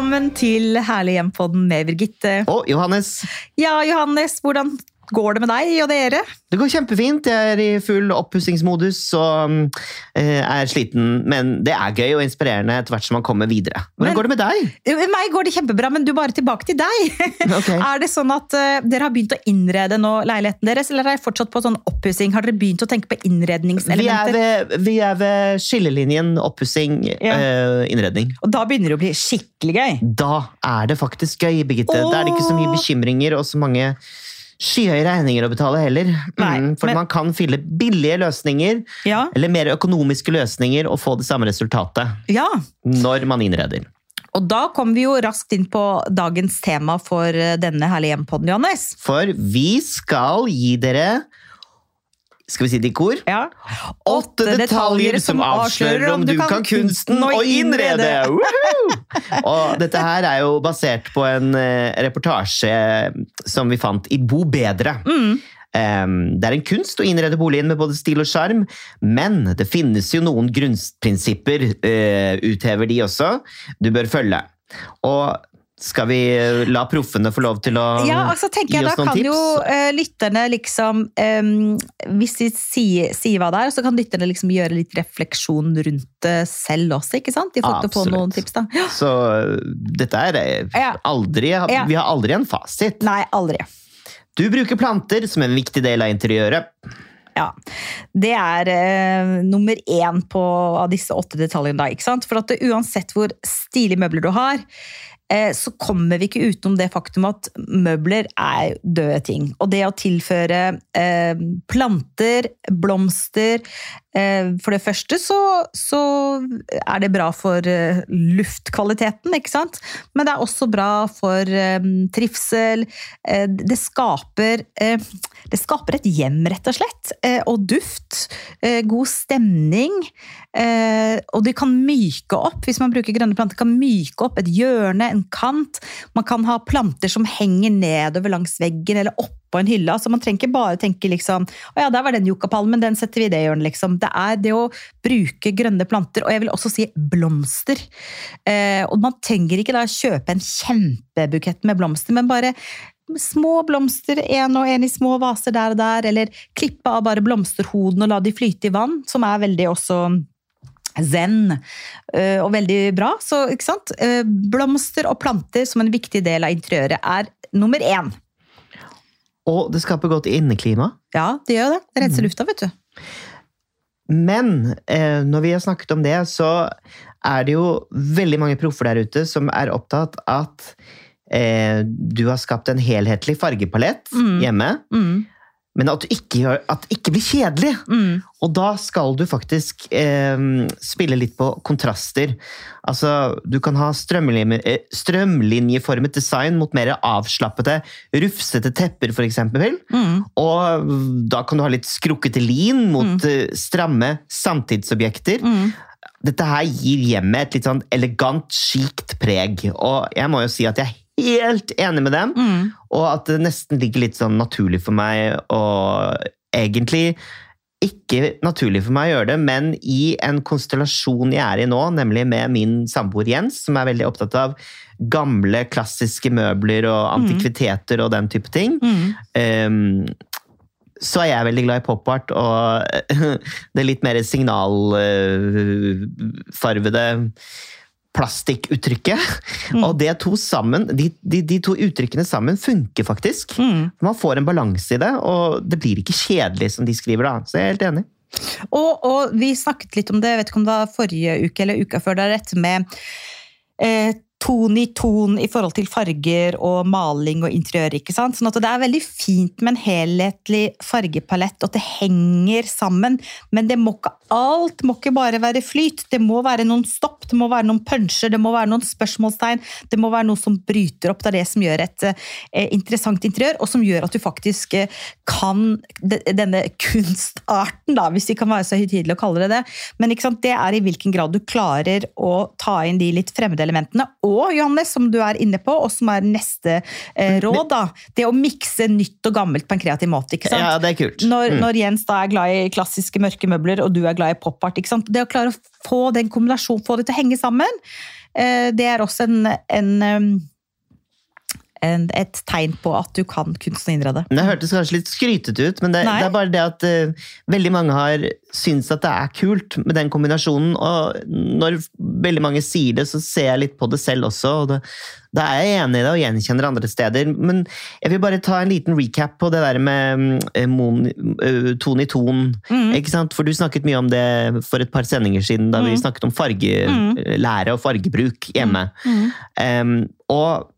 Velkommen til Herlig hjem-podden med Birgitte. Og Johannes. Ja, Johannes, hvordan går det med deg og dere? Det går kjempefint. Jeg er i full oppussingsmodus og eh, er sliten. Men det er gøy og inspirerende etter hvert som man kommer videre. Hvordan Men- går det med deg? Med meg går det kjempebra, men du bare tilbake til deg. Okay. Er det sånn at eh, dere har begynt å innrede nå leiligheten deres, eller er dere fortsatt på sånn oppussing? Har dere begynt å tenke på Vi er innredningselementer? ved, vi er ved skillelinjen oppussing, Ja. øh, innredning. Og da begynner det å bli skikkelig gøy. Da er det faktisk gøy, Birgitte. Da er det ikke så mye bekymringer og så mange skyhøye regninger å betale heller. Nei, Mm, for men- man kan fylle billige løsninger, Ja, eller mer økonomiske løsninger, og få det samme resultatet ja. når man innreder. Og da kommer vi jo raskt inn på dagens tema for eh, denne herlige hjem-podden, Johannes. For vi skal gi dere Skal vi si det i kor? Ja. Åtte detaljer som avslører om du kan kunsten å innrede! Og dette her er jo basert på en eh, reportasje som vi fant i Bo bedre. Mm. Det er en kunst å innrede boligen med både stil og sjarm, men det finnes jo noen grunnprinsipper, uh, uthever de også, du bør følge. Og skal vi la proffene få lov til å Ja, altså jeg gi Da oss noen kan jo uh, lytterne liksom um, Hvis de sier, sier hva det er, så kan lytterne liksom gjøre litt refleksjon rundt det selv også, ikke sant? De får til å få noen tips, da. Ja. Så dette er eh, aldri Ja. Vi har aldri en fasit. Nei, aldri. Du bruker planter som en viktig del av interiøret. Ja. Det er eh, nummer én på, av disse åtte detaljene, da. ikke sant? For at det, uansett hvor stilige møbler du har, eh, så kommer vi ikke utenom det faktum at møbler er døde ting. Og det å tilføre eh, planter, blomster eh, For det første så, så er det bra for eh, luftkvaliteten, ikke sant? Men det er også bra for eh, trivsel. Eh, det skaper eh, det skaper et hjem, rett og slett. Eh, og duft. Eh, god stemning. Eh, og de kan myke opp, hvis man bruker grønne planter, kan myke opp et hjørne, en kant. Man kan ha planter som henger nedover langs veggen eller oppå en hylle. Altså, man trenger ikke bare tenke liksom Å ja, der var den yuccapalmen, den setter vi i det hjørnet, liksom. Det er det å bruke grønne planter, og jeg vil også si blomster. Eh, og man trenger ikke da kjøpe en kjempebukett med blomster, men bare små blomster, en og en i små vaser der og der, eller klippe av bare blomsterhodene og la de flyte i vann, som er veldig også zen øh, og veldig bra. Så? Eh, Blomster og planter som en viktig del av interiøret er nummer én. Og det skaper godt inneklima. Ja, det gjør det. Det renser lufta, vet du. Men eh, når vi har snakket om det, så er det jo veldig mange proffer der ute som er opptatt at eh, du har skapt en helhetlig fargepalett Mm. hjemme, Mm, men at, du ikke, at det ikke blir kjedelig. mm. Og da skal du faktisk eh, spille litt på kontraster. Altså, du kan ha strømlinje, eh, strømlinjeformet design mot mer avslappete, rufsete tepper, eksempel. Mm. Og da kan du ha litt skrukkete lin mot mm. stramme samtidsobjekter. Mm. Dette her gir hjemmet et litt sånn elegant, skikt preg. Og jeg må jo si at jeg helt enig med dem. Mm. Og at det nesten ligger litt sånn naturlig for meg å egentlig ikke naturlig for meg å gjøre det, men i en konstellasjon jeg er i nå, nemlig med min samboer Jens, som er veldig opptatt av gamle, klassiske møbler og antikviteter og den type ting, Mm. um, så er jeg veldig glad i pop-art og det litt mer signalfarvede plastikkuttrykket. Mm. Og det to sammen, de, de, de to uttrykkene sammen funker faktisk. Mm. Man får en balanse i det, og det blir ikke kjedelig, som de skriver da. Så jeg er helt enig. Og, og vi snakket litt om det, jeg vet ikke om det var forrige uke eller uka før, det er dette med eh, ton i ton i forhold til farger og maling og interiør. ikke sant? Sånn at Det er veldig fint med en helhetlig fargepalett, og at det henger sammen. Men det må ikke, alt må ikke bare være flyt. Det må være noen stopp, det må være noen punsjer, det må være noen spørsmålstegn. Det må være noe som bryter opp. Det er det som gjør et eh, interessant interiør, og som gjør at du faktisk eh, kan de, denne kunstarten, da, hvis vi kan være så høytidelige å kalle det det. Men det er i hvilken grad du klarer å ta inn de litt fremmede elementene. Og Johannes, som du er inne på, og som er neste eh, råd, da, det å mikse nytt og gammelt på en kreativ måte. ikke sant? Ja, det er kult. Når, Mm. når Jens da er glad i klassiske mørke møbler, og du er glad i pop-art. ikke sant? Det å klare å få den kombinasjonen, få det til å henge sammen, eh, det er også en, en, en et tegn på at du kan kunst og innrede. Det hørtes kanskje litt skrytete ut, men det, det er bare det at uh, veldig mange har syntes at det er kult med den kombinasjonen. Og når veldig mange sier det, så ser jeg litt på det selv også. og det, Da er jeg enig i det og gjenkjenner andre steder. Men jeg vil bare ta en liten recap på det der med eh, mon, eh, ton i ton. Mm. Ikke sant? For du snakket mye om det for et par sendinger siden, da vi Mm. snakket om fargelære og fargebruk hjemme. Mm. Um, og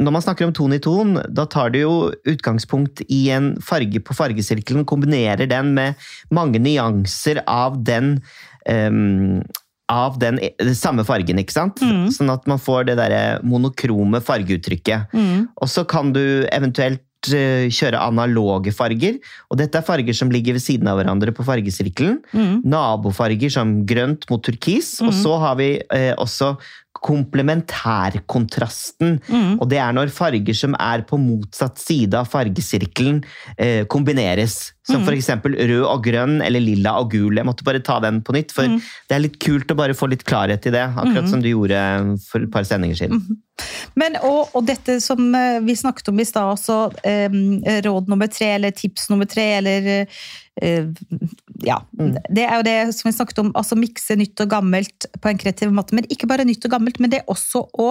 når man snakker om ton i ton, da tar du jo utgangspunkt i en farge på fargesirkelen, kombinerer den med mange nyanser av den um, av den e- samme fargen, ikke sant? Mm. Sånn at man får det derre monokrome fargeuttrykket. Mm. Og så kan du eventuelt eh, kjøre analoge farger, og dette er farger som ligger ved siden av hverandre på fargesirkelen. Mm. Nabofarger som grønt mot turkis, og Mhm. så har vi eh, også komplementærkontrasten. Mm. Og det er når farger som er på motsatt side av fargesirkelen, eh, kombineres. Som mm. eksempel rød og grønn, eller lilla og gul. Jeg måtte bare ta den på nytt, for mm. det er litt kult å bare få litt klarhet i det. Akkurat mm. som du gjorde for et par sendinger siden. Men, og, og dette som eh, vi snakket om i stad også, eh, råd nummer tre, eller tips nummer tre, eller eh, Ja. Mm. Det er jo det som vi snakket om, altså mikse nytt og gammelt på en kreativ måte. Men ikke bare nytt og gammelt, men det er også å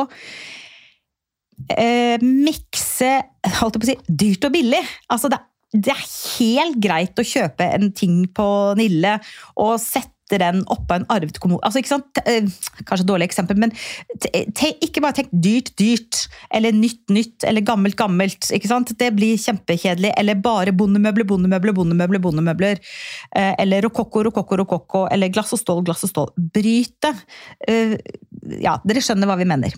eh, mikse holdt jeg på å si, dyrt og billig. Altså det, det er helt greit å kjøpe en ting på Nille og sette den oppå en arvet kommode. Altså, ikke sant? Eh, Kanskje et dårlig eksempel, men ikke bare tenk dyrt, dyrt, eller nytt, nytt, eller gammelt, gammelt. ikke sant? Det blir kjempekjedelig. Eller bare bondemøbler, bondemøbler, bondemøbler. bondemøbler. Eh, Eller rokokko, rokokko, rokokko, eller glass og stål, glass og stål. Bryt det. Eh, Ja, dere skjønner hva vi mener.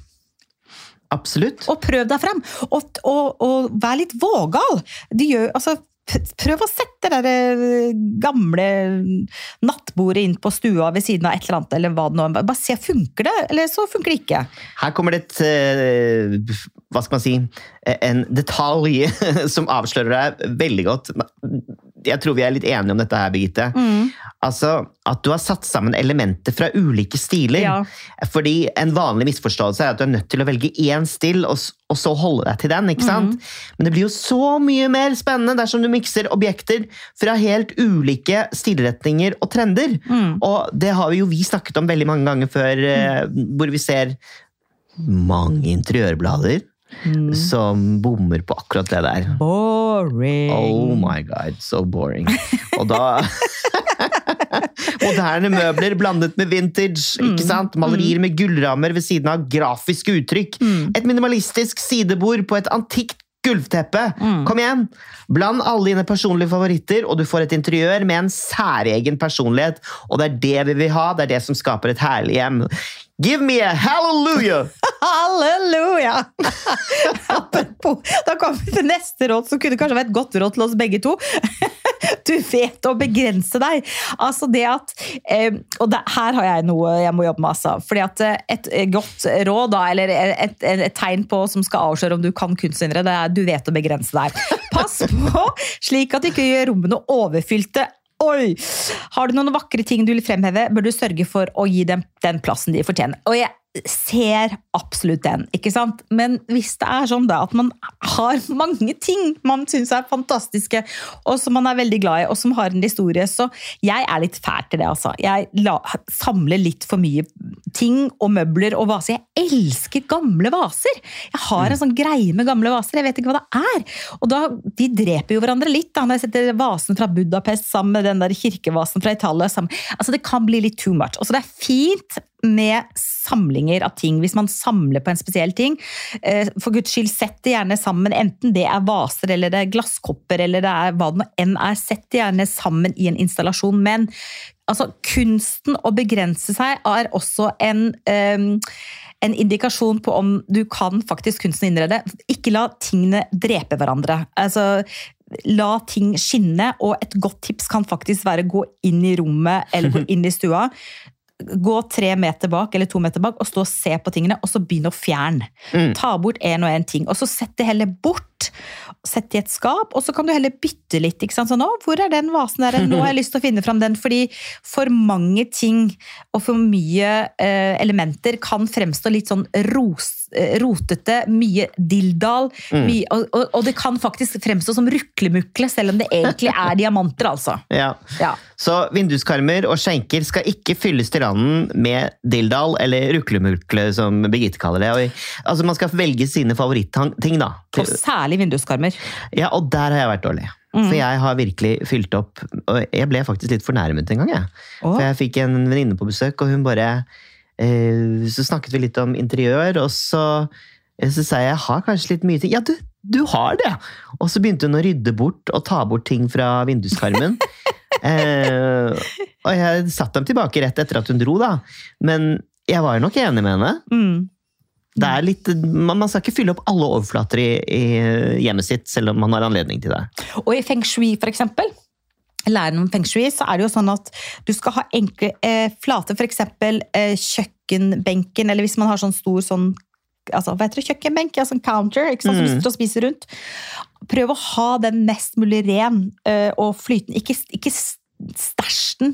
Absolutt. Og prøv deg frem. Og, og, og vær litt vågal. De gjør, altså, prøv å sette det der eh, gamle nattbordet inn på stua ved siden av et eller annet. eller hva det nå er. Bare se, funker det, eller så funker det ikke. Her kommer det et eh, Hva skal man si? En detalj som avslører deg veldig godt. Jeg tror vi er litt enige om dette her, Birgitte. Altså, At du har satt sammen elementer fra ulike stiler. Ja. Fordi En vanlig misforståelse er at du er nødt til å velge én stil, og, og så holde deg til den. ikke sant? Men det blir jo så mye mer spennende dersom du mikser objekter fra helt ulike stilretninger og trender. Mm. Og det har jo vi snakket om veldig mange ganger før, eh, hvor vi ser mange interiørblader Mm. som bommer på akkurat det der. Boring. Oh my god, so boring. Og da Moderne møbler blandet med vintage. ikke sant? Malerier med gullrammer ved siden av grafiske uttrykk. Et minimalistisk sidebord på et antikt gulvteppe. Kom igjen! Bland alle dine personlige favoritter, og du får et interiør med en særegen personlighet. Og det er det vi vil ha, det er det som skaper et herlig hjem. Give me a hallelujah! Halleluja! Da kommer vi til neste råd, som kunne kanskje vært et godt råd til oss begge to. Du vet å begrense deg. Altså det at, eh, og det, Her har jeg noe jeg må jobbe med. Altså. Fordi at eh, Et godt råd, da, eller et, et, et tegn på som skal avsløre om du kan kunstnere, det er du vet å begrense deg. Pass på, slik at du ikke gjør rommene overfylte. Oi! Har du noen vakre ting du vil fremheve, bør du sørge for å gi dem den plassen de fortjener. Og jeg ser absolutt den, ikke sant? Men hvis det er sånn da, at man har mange ting man syns er fantastiske, og som man er veldig glad i, og som har en historie, så jeg er litt fæl til det, altså. Jeg la, samler litt for mye ting og møbler og vaser. Jeg elsker gamle vaser! Jeg har en sånn greie med gamle vaser, jeg vet ikke hva det er. Og da, De dreper jo hverandre litt, da, når jeg setter vasen fra Budapest sammen med den der kirkevasen fra Italia. Sammen. Altså, Det kan bli litt too much. Altså, det er fint med samlinger av ting, hvis man samler på en spesiell ting. Eh, For guds skyld, sett det gjerne sammen, enten det er vaser eller det er glasskopper eller det er hva det nå enn er. Sett det gjerne sammen i en installasjon, men altså, kunsten å begrense seg er også en um en indikasjon på om du kan faktisk kunsten innrede. Ikke la tingene drepe hverandre. Altså, la ting skinne, og et godt tips kan faktisk være gå inn i rommet eller gå inn i stua. Gå tre meter bak eller to meter bak og stå og se på tingene, og så begynne å fjerne. Mm. Ta bort én og én ting, og så sett det heller bort. Sett i et skap, og så kan du heller bytte litt. ikke sant? Så nå, hvor er den vasen der? Nå har jeg lyst til å finne fram den, fordi for mange ting og for mye eh, elementer kan fremstå litt sånn ros, eh, rotete, mye dilldall, mye, og, og, og det kan faktisk fremstå som ruklemukle, selv om det egentlig er diamanter, altså. Ja. Ja. Så vinduskarmer og skjenker skal ikke fylles til randen med dilldall eller ruklemukle, som Birgitte kaller det. Og, altså Man skal velge sine favorittting, da. Og særlig vinduskarmer. Ja, og der har jeg vært dårlig. For jeg har virkelig fylt opp Og jeg ble faktisk litt fornærmet en gang. Jeg. Oh. For jeg fikk en venninne på besøk, og hun bare eh, Så snakket vi litt om interiør, og så, eh, så sa jeg jeg har kanskje litt mye ting. Ja, du, du har det! Og så begynte hun å rydde bort og ta bort ting fra vinduskarmen. eh, og jeg satte dem tilbake rett etter at hun dro, da. Men jeg var nok enig med henne. Mm. Det er litt, man, skal ikke fylle opp alle overflater i, i hjemmet sitt, selv om man har anledning til det. Og i feng shui, for eksempel, læren om feng shui, så er det jo sånn at du skal ha enkle eh, flater, for eksempel eh, kjøkkenbenken, eller hvis man har sånn stor sånn altså, hva heter det, kjøkkenbenk, ja, sånn counter, ikke sant, som du Mm. sitter og spiser rundt. Prøv å ha den mest mulig ren eh, og flytende, ikke, ikke stæsj den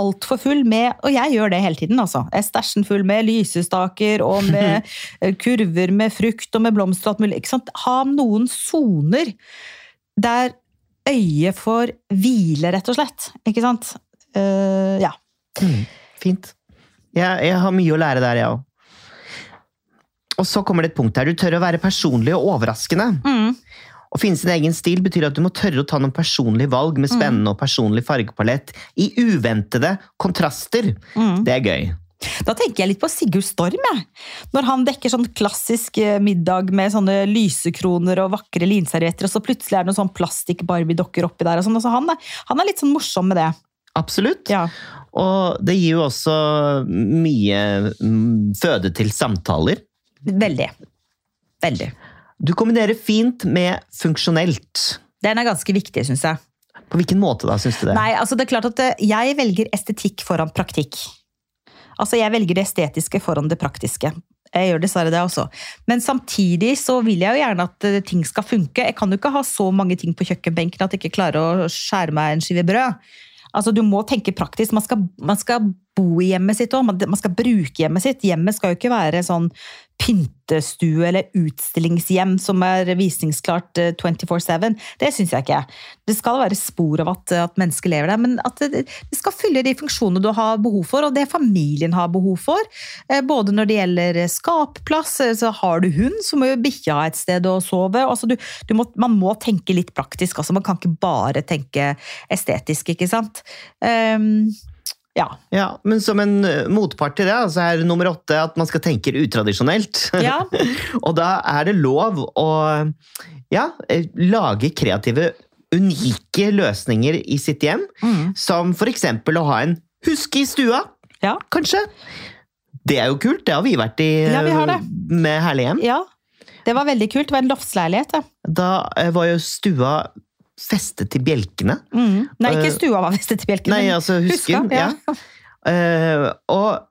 altfor full med Og jeg gjør det hele tiden, altså. Jeg stæsjer den full med lysestaker og med kurver med frukt og med blomster og alt mulig. Ikke sant? Ha noen soner der øyet får hvile, rett og slett. Ikke sant? Uh, ja. Fint. Jeg, jeg har mye å lære der, jeg òg. Og så kommer det et punkt her. Du tør å være personlig og overraskende. Mm. Å finne sin egen stil betyr at du må tørre å ta noen personlige valg med spennende og personlig fargepalett i uventede kontraster. Mm. Det er gøy. Da tenker jeg litt på Sigurd Storm, jeg. Når han dekker sånn klassisk eh, middag med sånne lysekroner og vakre linservietter, og så plutselig er det noen sånn plastikk-barbie-dokker oppi der. og sånn. Altså, han, han er litt sånn morsom med det. Absolutt. Ja. Og det gir jo også mye mm, føde til samtaler. Veldig. Veldig. Du kombinerer fint med funksjonelt. Den er ganske viktig, syns jeg. På hvilken måte da, syns du det? Nei, altså det er klart at eh, jeg velger estetikk foran praktikk. Altså jeg velger det estetiske foran det praktiske. Jeg gjør dessverre det også. Men samtidig så vil jeg jo gjerne at eh, ting skal funke. Jeg kan jo ikke ha så mange ting på kjøkkenbenken at jeg ikke klarer å skjære meg en skive brød. Altså Du må tenke praktisk. Man skal, man skal bo i hjemmet sitt òg. Man, man skal bruke hjemmet sitt. Hjemmet skal jo ikke være sånn pyntestue eller utstillingshjem som er visningsklart eh, 24-7. Det syns jeg ikke. Det skal være spor av at, at mennesker lever der, men at det, det skal fylle de funksjonene du har behov for, og det familien har behov for. Eh, Både når det gjelder skapplass, eh, så har du hund, så må jo bikkja ha et sted å sove. Altså du, du må, man må tenke litt praktisk, altså man kan ikke bare tenke estetisk, ikke sant. Um, ja. Ja, Men som en eh, motpart til det, så er nummer åtte at man skal tenke utradisjonelt. Ja. og da er det lov å ja, eh, lage kreative, unike løsninger i sitt hjem. Mm. Som eksempel å ha en huske i stua, Ja. kanskje. Det er jo kult, det har vi vært i Ja, vi har det. med Herlig hjem. ja. Det var veldig kult. Det var en loftsleilighet. Ja. Da eh, var jo stua festet til bjelkene. Mm. Nei, ikke Eh, stua var festet til bjelkene. Nei, altså husken. huska, ja. Eh, og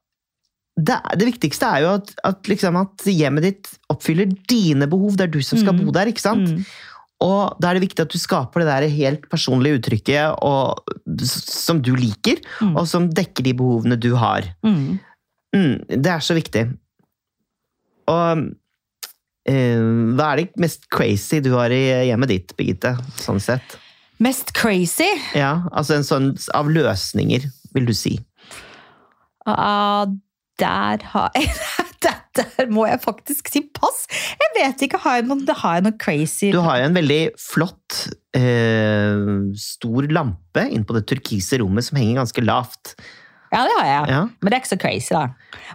det, det viktigste er jo at, at, liksom at hjemmet ditt oppfyller dine behov. Det er du som skal Mm. bo der, ikke sant? Mm. Og da er det viktig at du skaper det der helt personlige uttrykket og, som du liker, Mm. og som dekker de behovene du har. Mm. Mm, det er så viktig. Og hva er det mest crazy du har i hjemmet ditt, Birgitte? Sånn sett. Mest crazy? Ja, altså en sånn av løsninger, vil du si. Ah, der har jeg der, der må jeg faktisk si pass! Jeg vet ikke, har jeg noe, har jeg noe crazy Du har jo en veldig flott, eh, stor lampe inne på det turkise rommet som henger ganske lavt. Ja, det har jeg. Ja. Men det er ikke så crazy, da.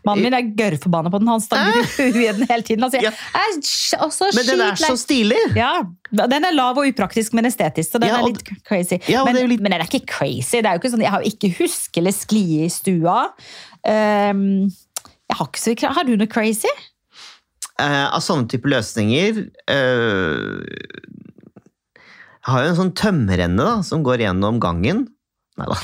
Mannen min er gørrforbanna på den. Han stanger huet i den hele tiden. Altså, Ja. «Jeg er sj- også Men den er så stilig! Ja, Den er lav og upraktisk, men estetisk. Så den Ja, er litt crazy. Ja, men, det litt- men den er ikke crazy. Det er jo ikke sånn, Jeg har jo ikke huske eller sklie i stua. Um, jeg har ikke så Har du noe crazy? Uh, av sånne type løsninger uh, Jeg har jo en sånn tømmerrenne da, som går gjennom gangen. Nei da.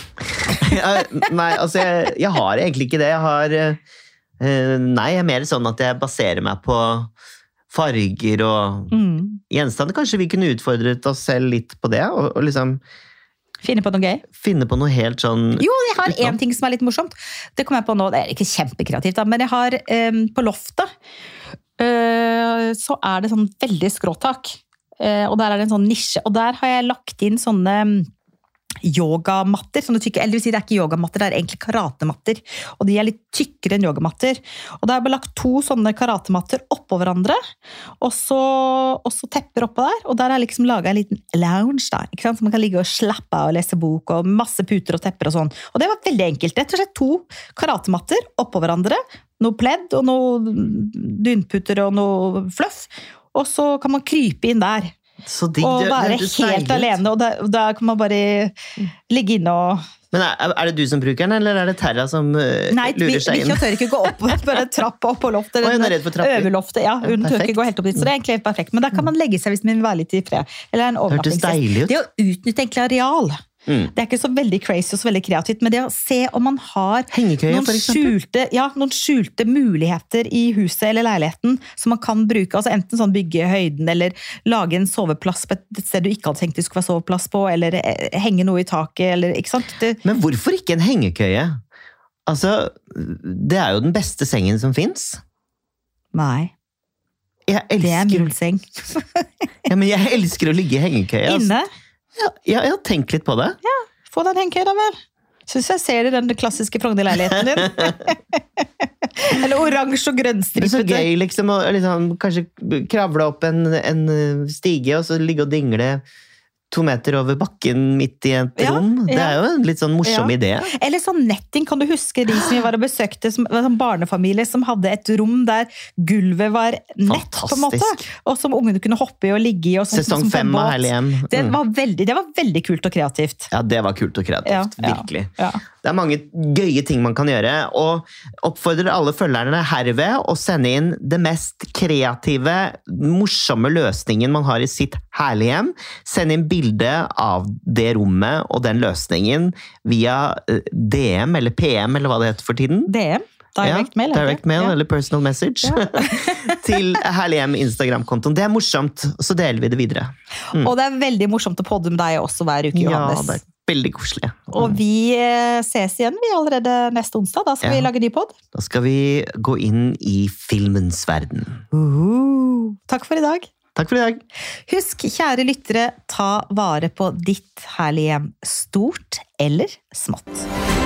Nei, altså, jeg, jeg har egentlig ikke det. Jeg har eh, Nei, jeg er mer sånn at jeg baserer meg på farger og Mm. gjenstander. Kanskje vi kunne utfordret oss selv litt på det, og, og liksom Finne på noe gøy. finne på noe helt sånn Jo, jeg har én ting som er litt morsomt. Det kom jeg på nå, det er ikke kjempekreativt, da, men jeg har um, på loftet uh, så er det sånn veldig skråtak. Uh, og der er det en sånn nisje. Og der har jeg lagt inn sånne yogamatter. Sånne tykke, eller vil si det er ikke yogamatter, det er egentlig karatematter. Og de er litt tykkere enn yogamatter. Og da har jeg bare lagt to sånne karatematter oppå hverandre. Og så, og så tepper oppå der. Og der har jeg liksom laga en liten lounge, da. Ikke sant? Så man kan ligge og slappe av og lese bok, og masse puter og tepper og sånn. Og det var veldig enkelt. Rett og slett to karatematter oppå hverandre. Noe pledd og noe dynputer og noe fluff. Og så kan man krype inn der Så digg. Det- det være helt deilig alene. Og da, da, kan man bare ligge inne og Men er, er det du som bruker den, eller er det Terra som uh, Nei, lurer seg inn? Nei, Bikkja tør ikke gå opp bare trappa opp på loftet. Eller hun er redd for trapper. Øverloftet, ja. Hun tør ikke gå helt opp dit, så det er egentlig helt perfekt. Men der kan man legge seg hvis man vil være litt i fred. Eller en ut. overnattingsgjest. Det å utnytte egentlig areal. Mm. Det er ikke så veldig crazy og så veldig kreativt, men det å se om man har Hengekøye, noen skjulte, ja, noen skjulte muligheter i huset eller leiligheten som man kan bruke. altså Enten sånn bygge høyden, eller lage en soveplass på et sted du ikke hadde tenkt du skulle være soveplass på, eller eh, henge noe i taket, eller ikke sant. Det, Men hvorfor ikke en hengekøye? Altså, det er jo den beste sengen som fins. nei, Jeg det er elsker, min seng. ja, men jeg elsker å ligge i hengekøye. altså. Inne? Ja, ja, jeg har tenkt litt på det. Ja, Få deg en da vel. Syns jeg ser det i den klassiske Frogner-leiligheten din. Eller oransje og er så gøy liksom å liksom, kanskje kravle opp en, en stige og så ligge og dingle to meter over bakken midt i et Ja, rom. Det ja. er jo en litt sånn morsom Ja. idé. Eller sånn netting, kan du huske de som vi var og besøkte, som var sånn barnefamilie som hadde et rom der gulvet var nett, på en måte. Og som ungene kunne hoppe i og ligge i. Og sånt, Sesong fem av. Herlig hjem. Det Mm. var, veldig, det var veldig kult og kreativt. Ja, det var kult og kreativt. Virkelig. Det er mange gøye ting man kan gjøre, og oppfordrer alle følgerne herved å sende inn det mest kreative, morsomme løsningen man har i sitt herlige hjem. Send inn bilde av det rommet og den løsningen via eh, DM eller PM, eller hva det heter for tiden. DM. Direct Ja, mail. direct mail Ja. eller personal message til Herlig hjem Instagram-kontoen. Det er morsomt, så deler vi det videre. Og det er veldig morsomt å podde med deg også hver uke, Johannes. Ja, det er veldig koselig. Og vi eh, ses igjen vi allerede neste onsdag. Da skal Ja. vi lage ny pod. Da skal vi gå inn i filmens verden. Takk for i dag. Takk for i dag. Husk, kjære lyttere, ta vare på ditt herlige hjem. Stort eller smått.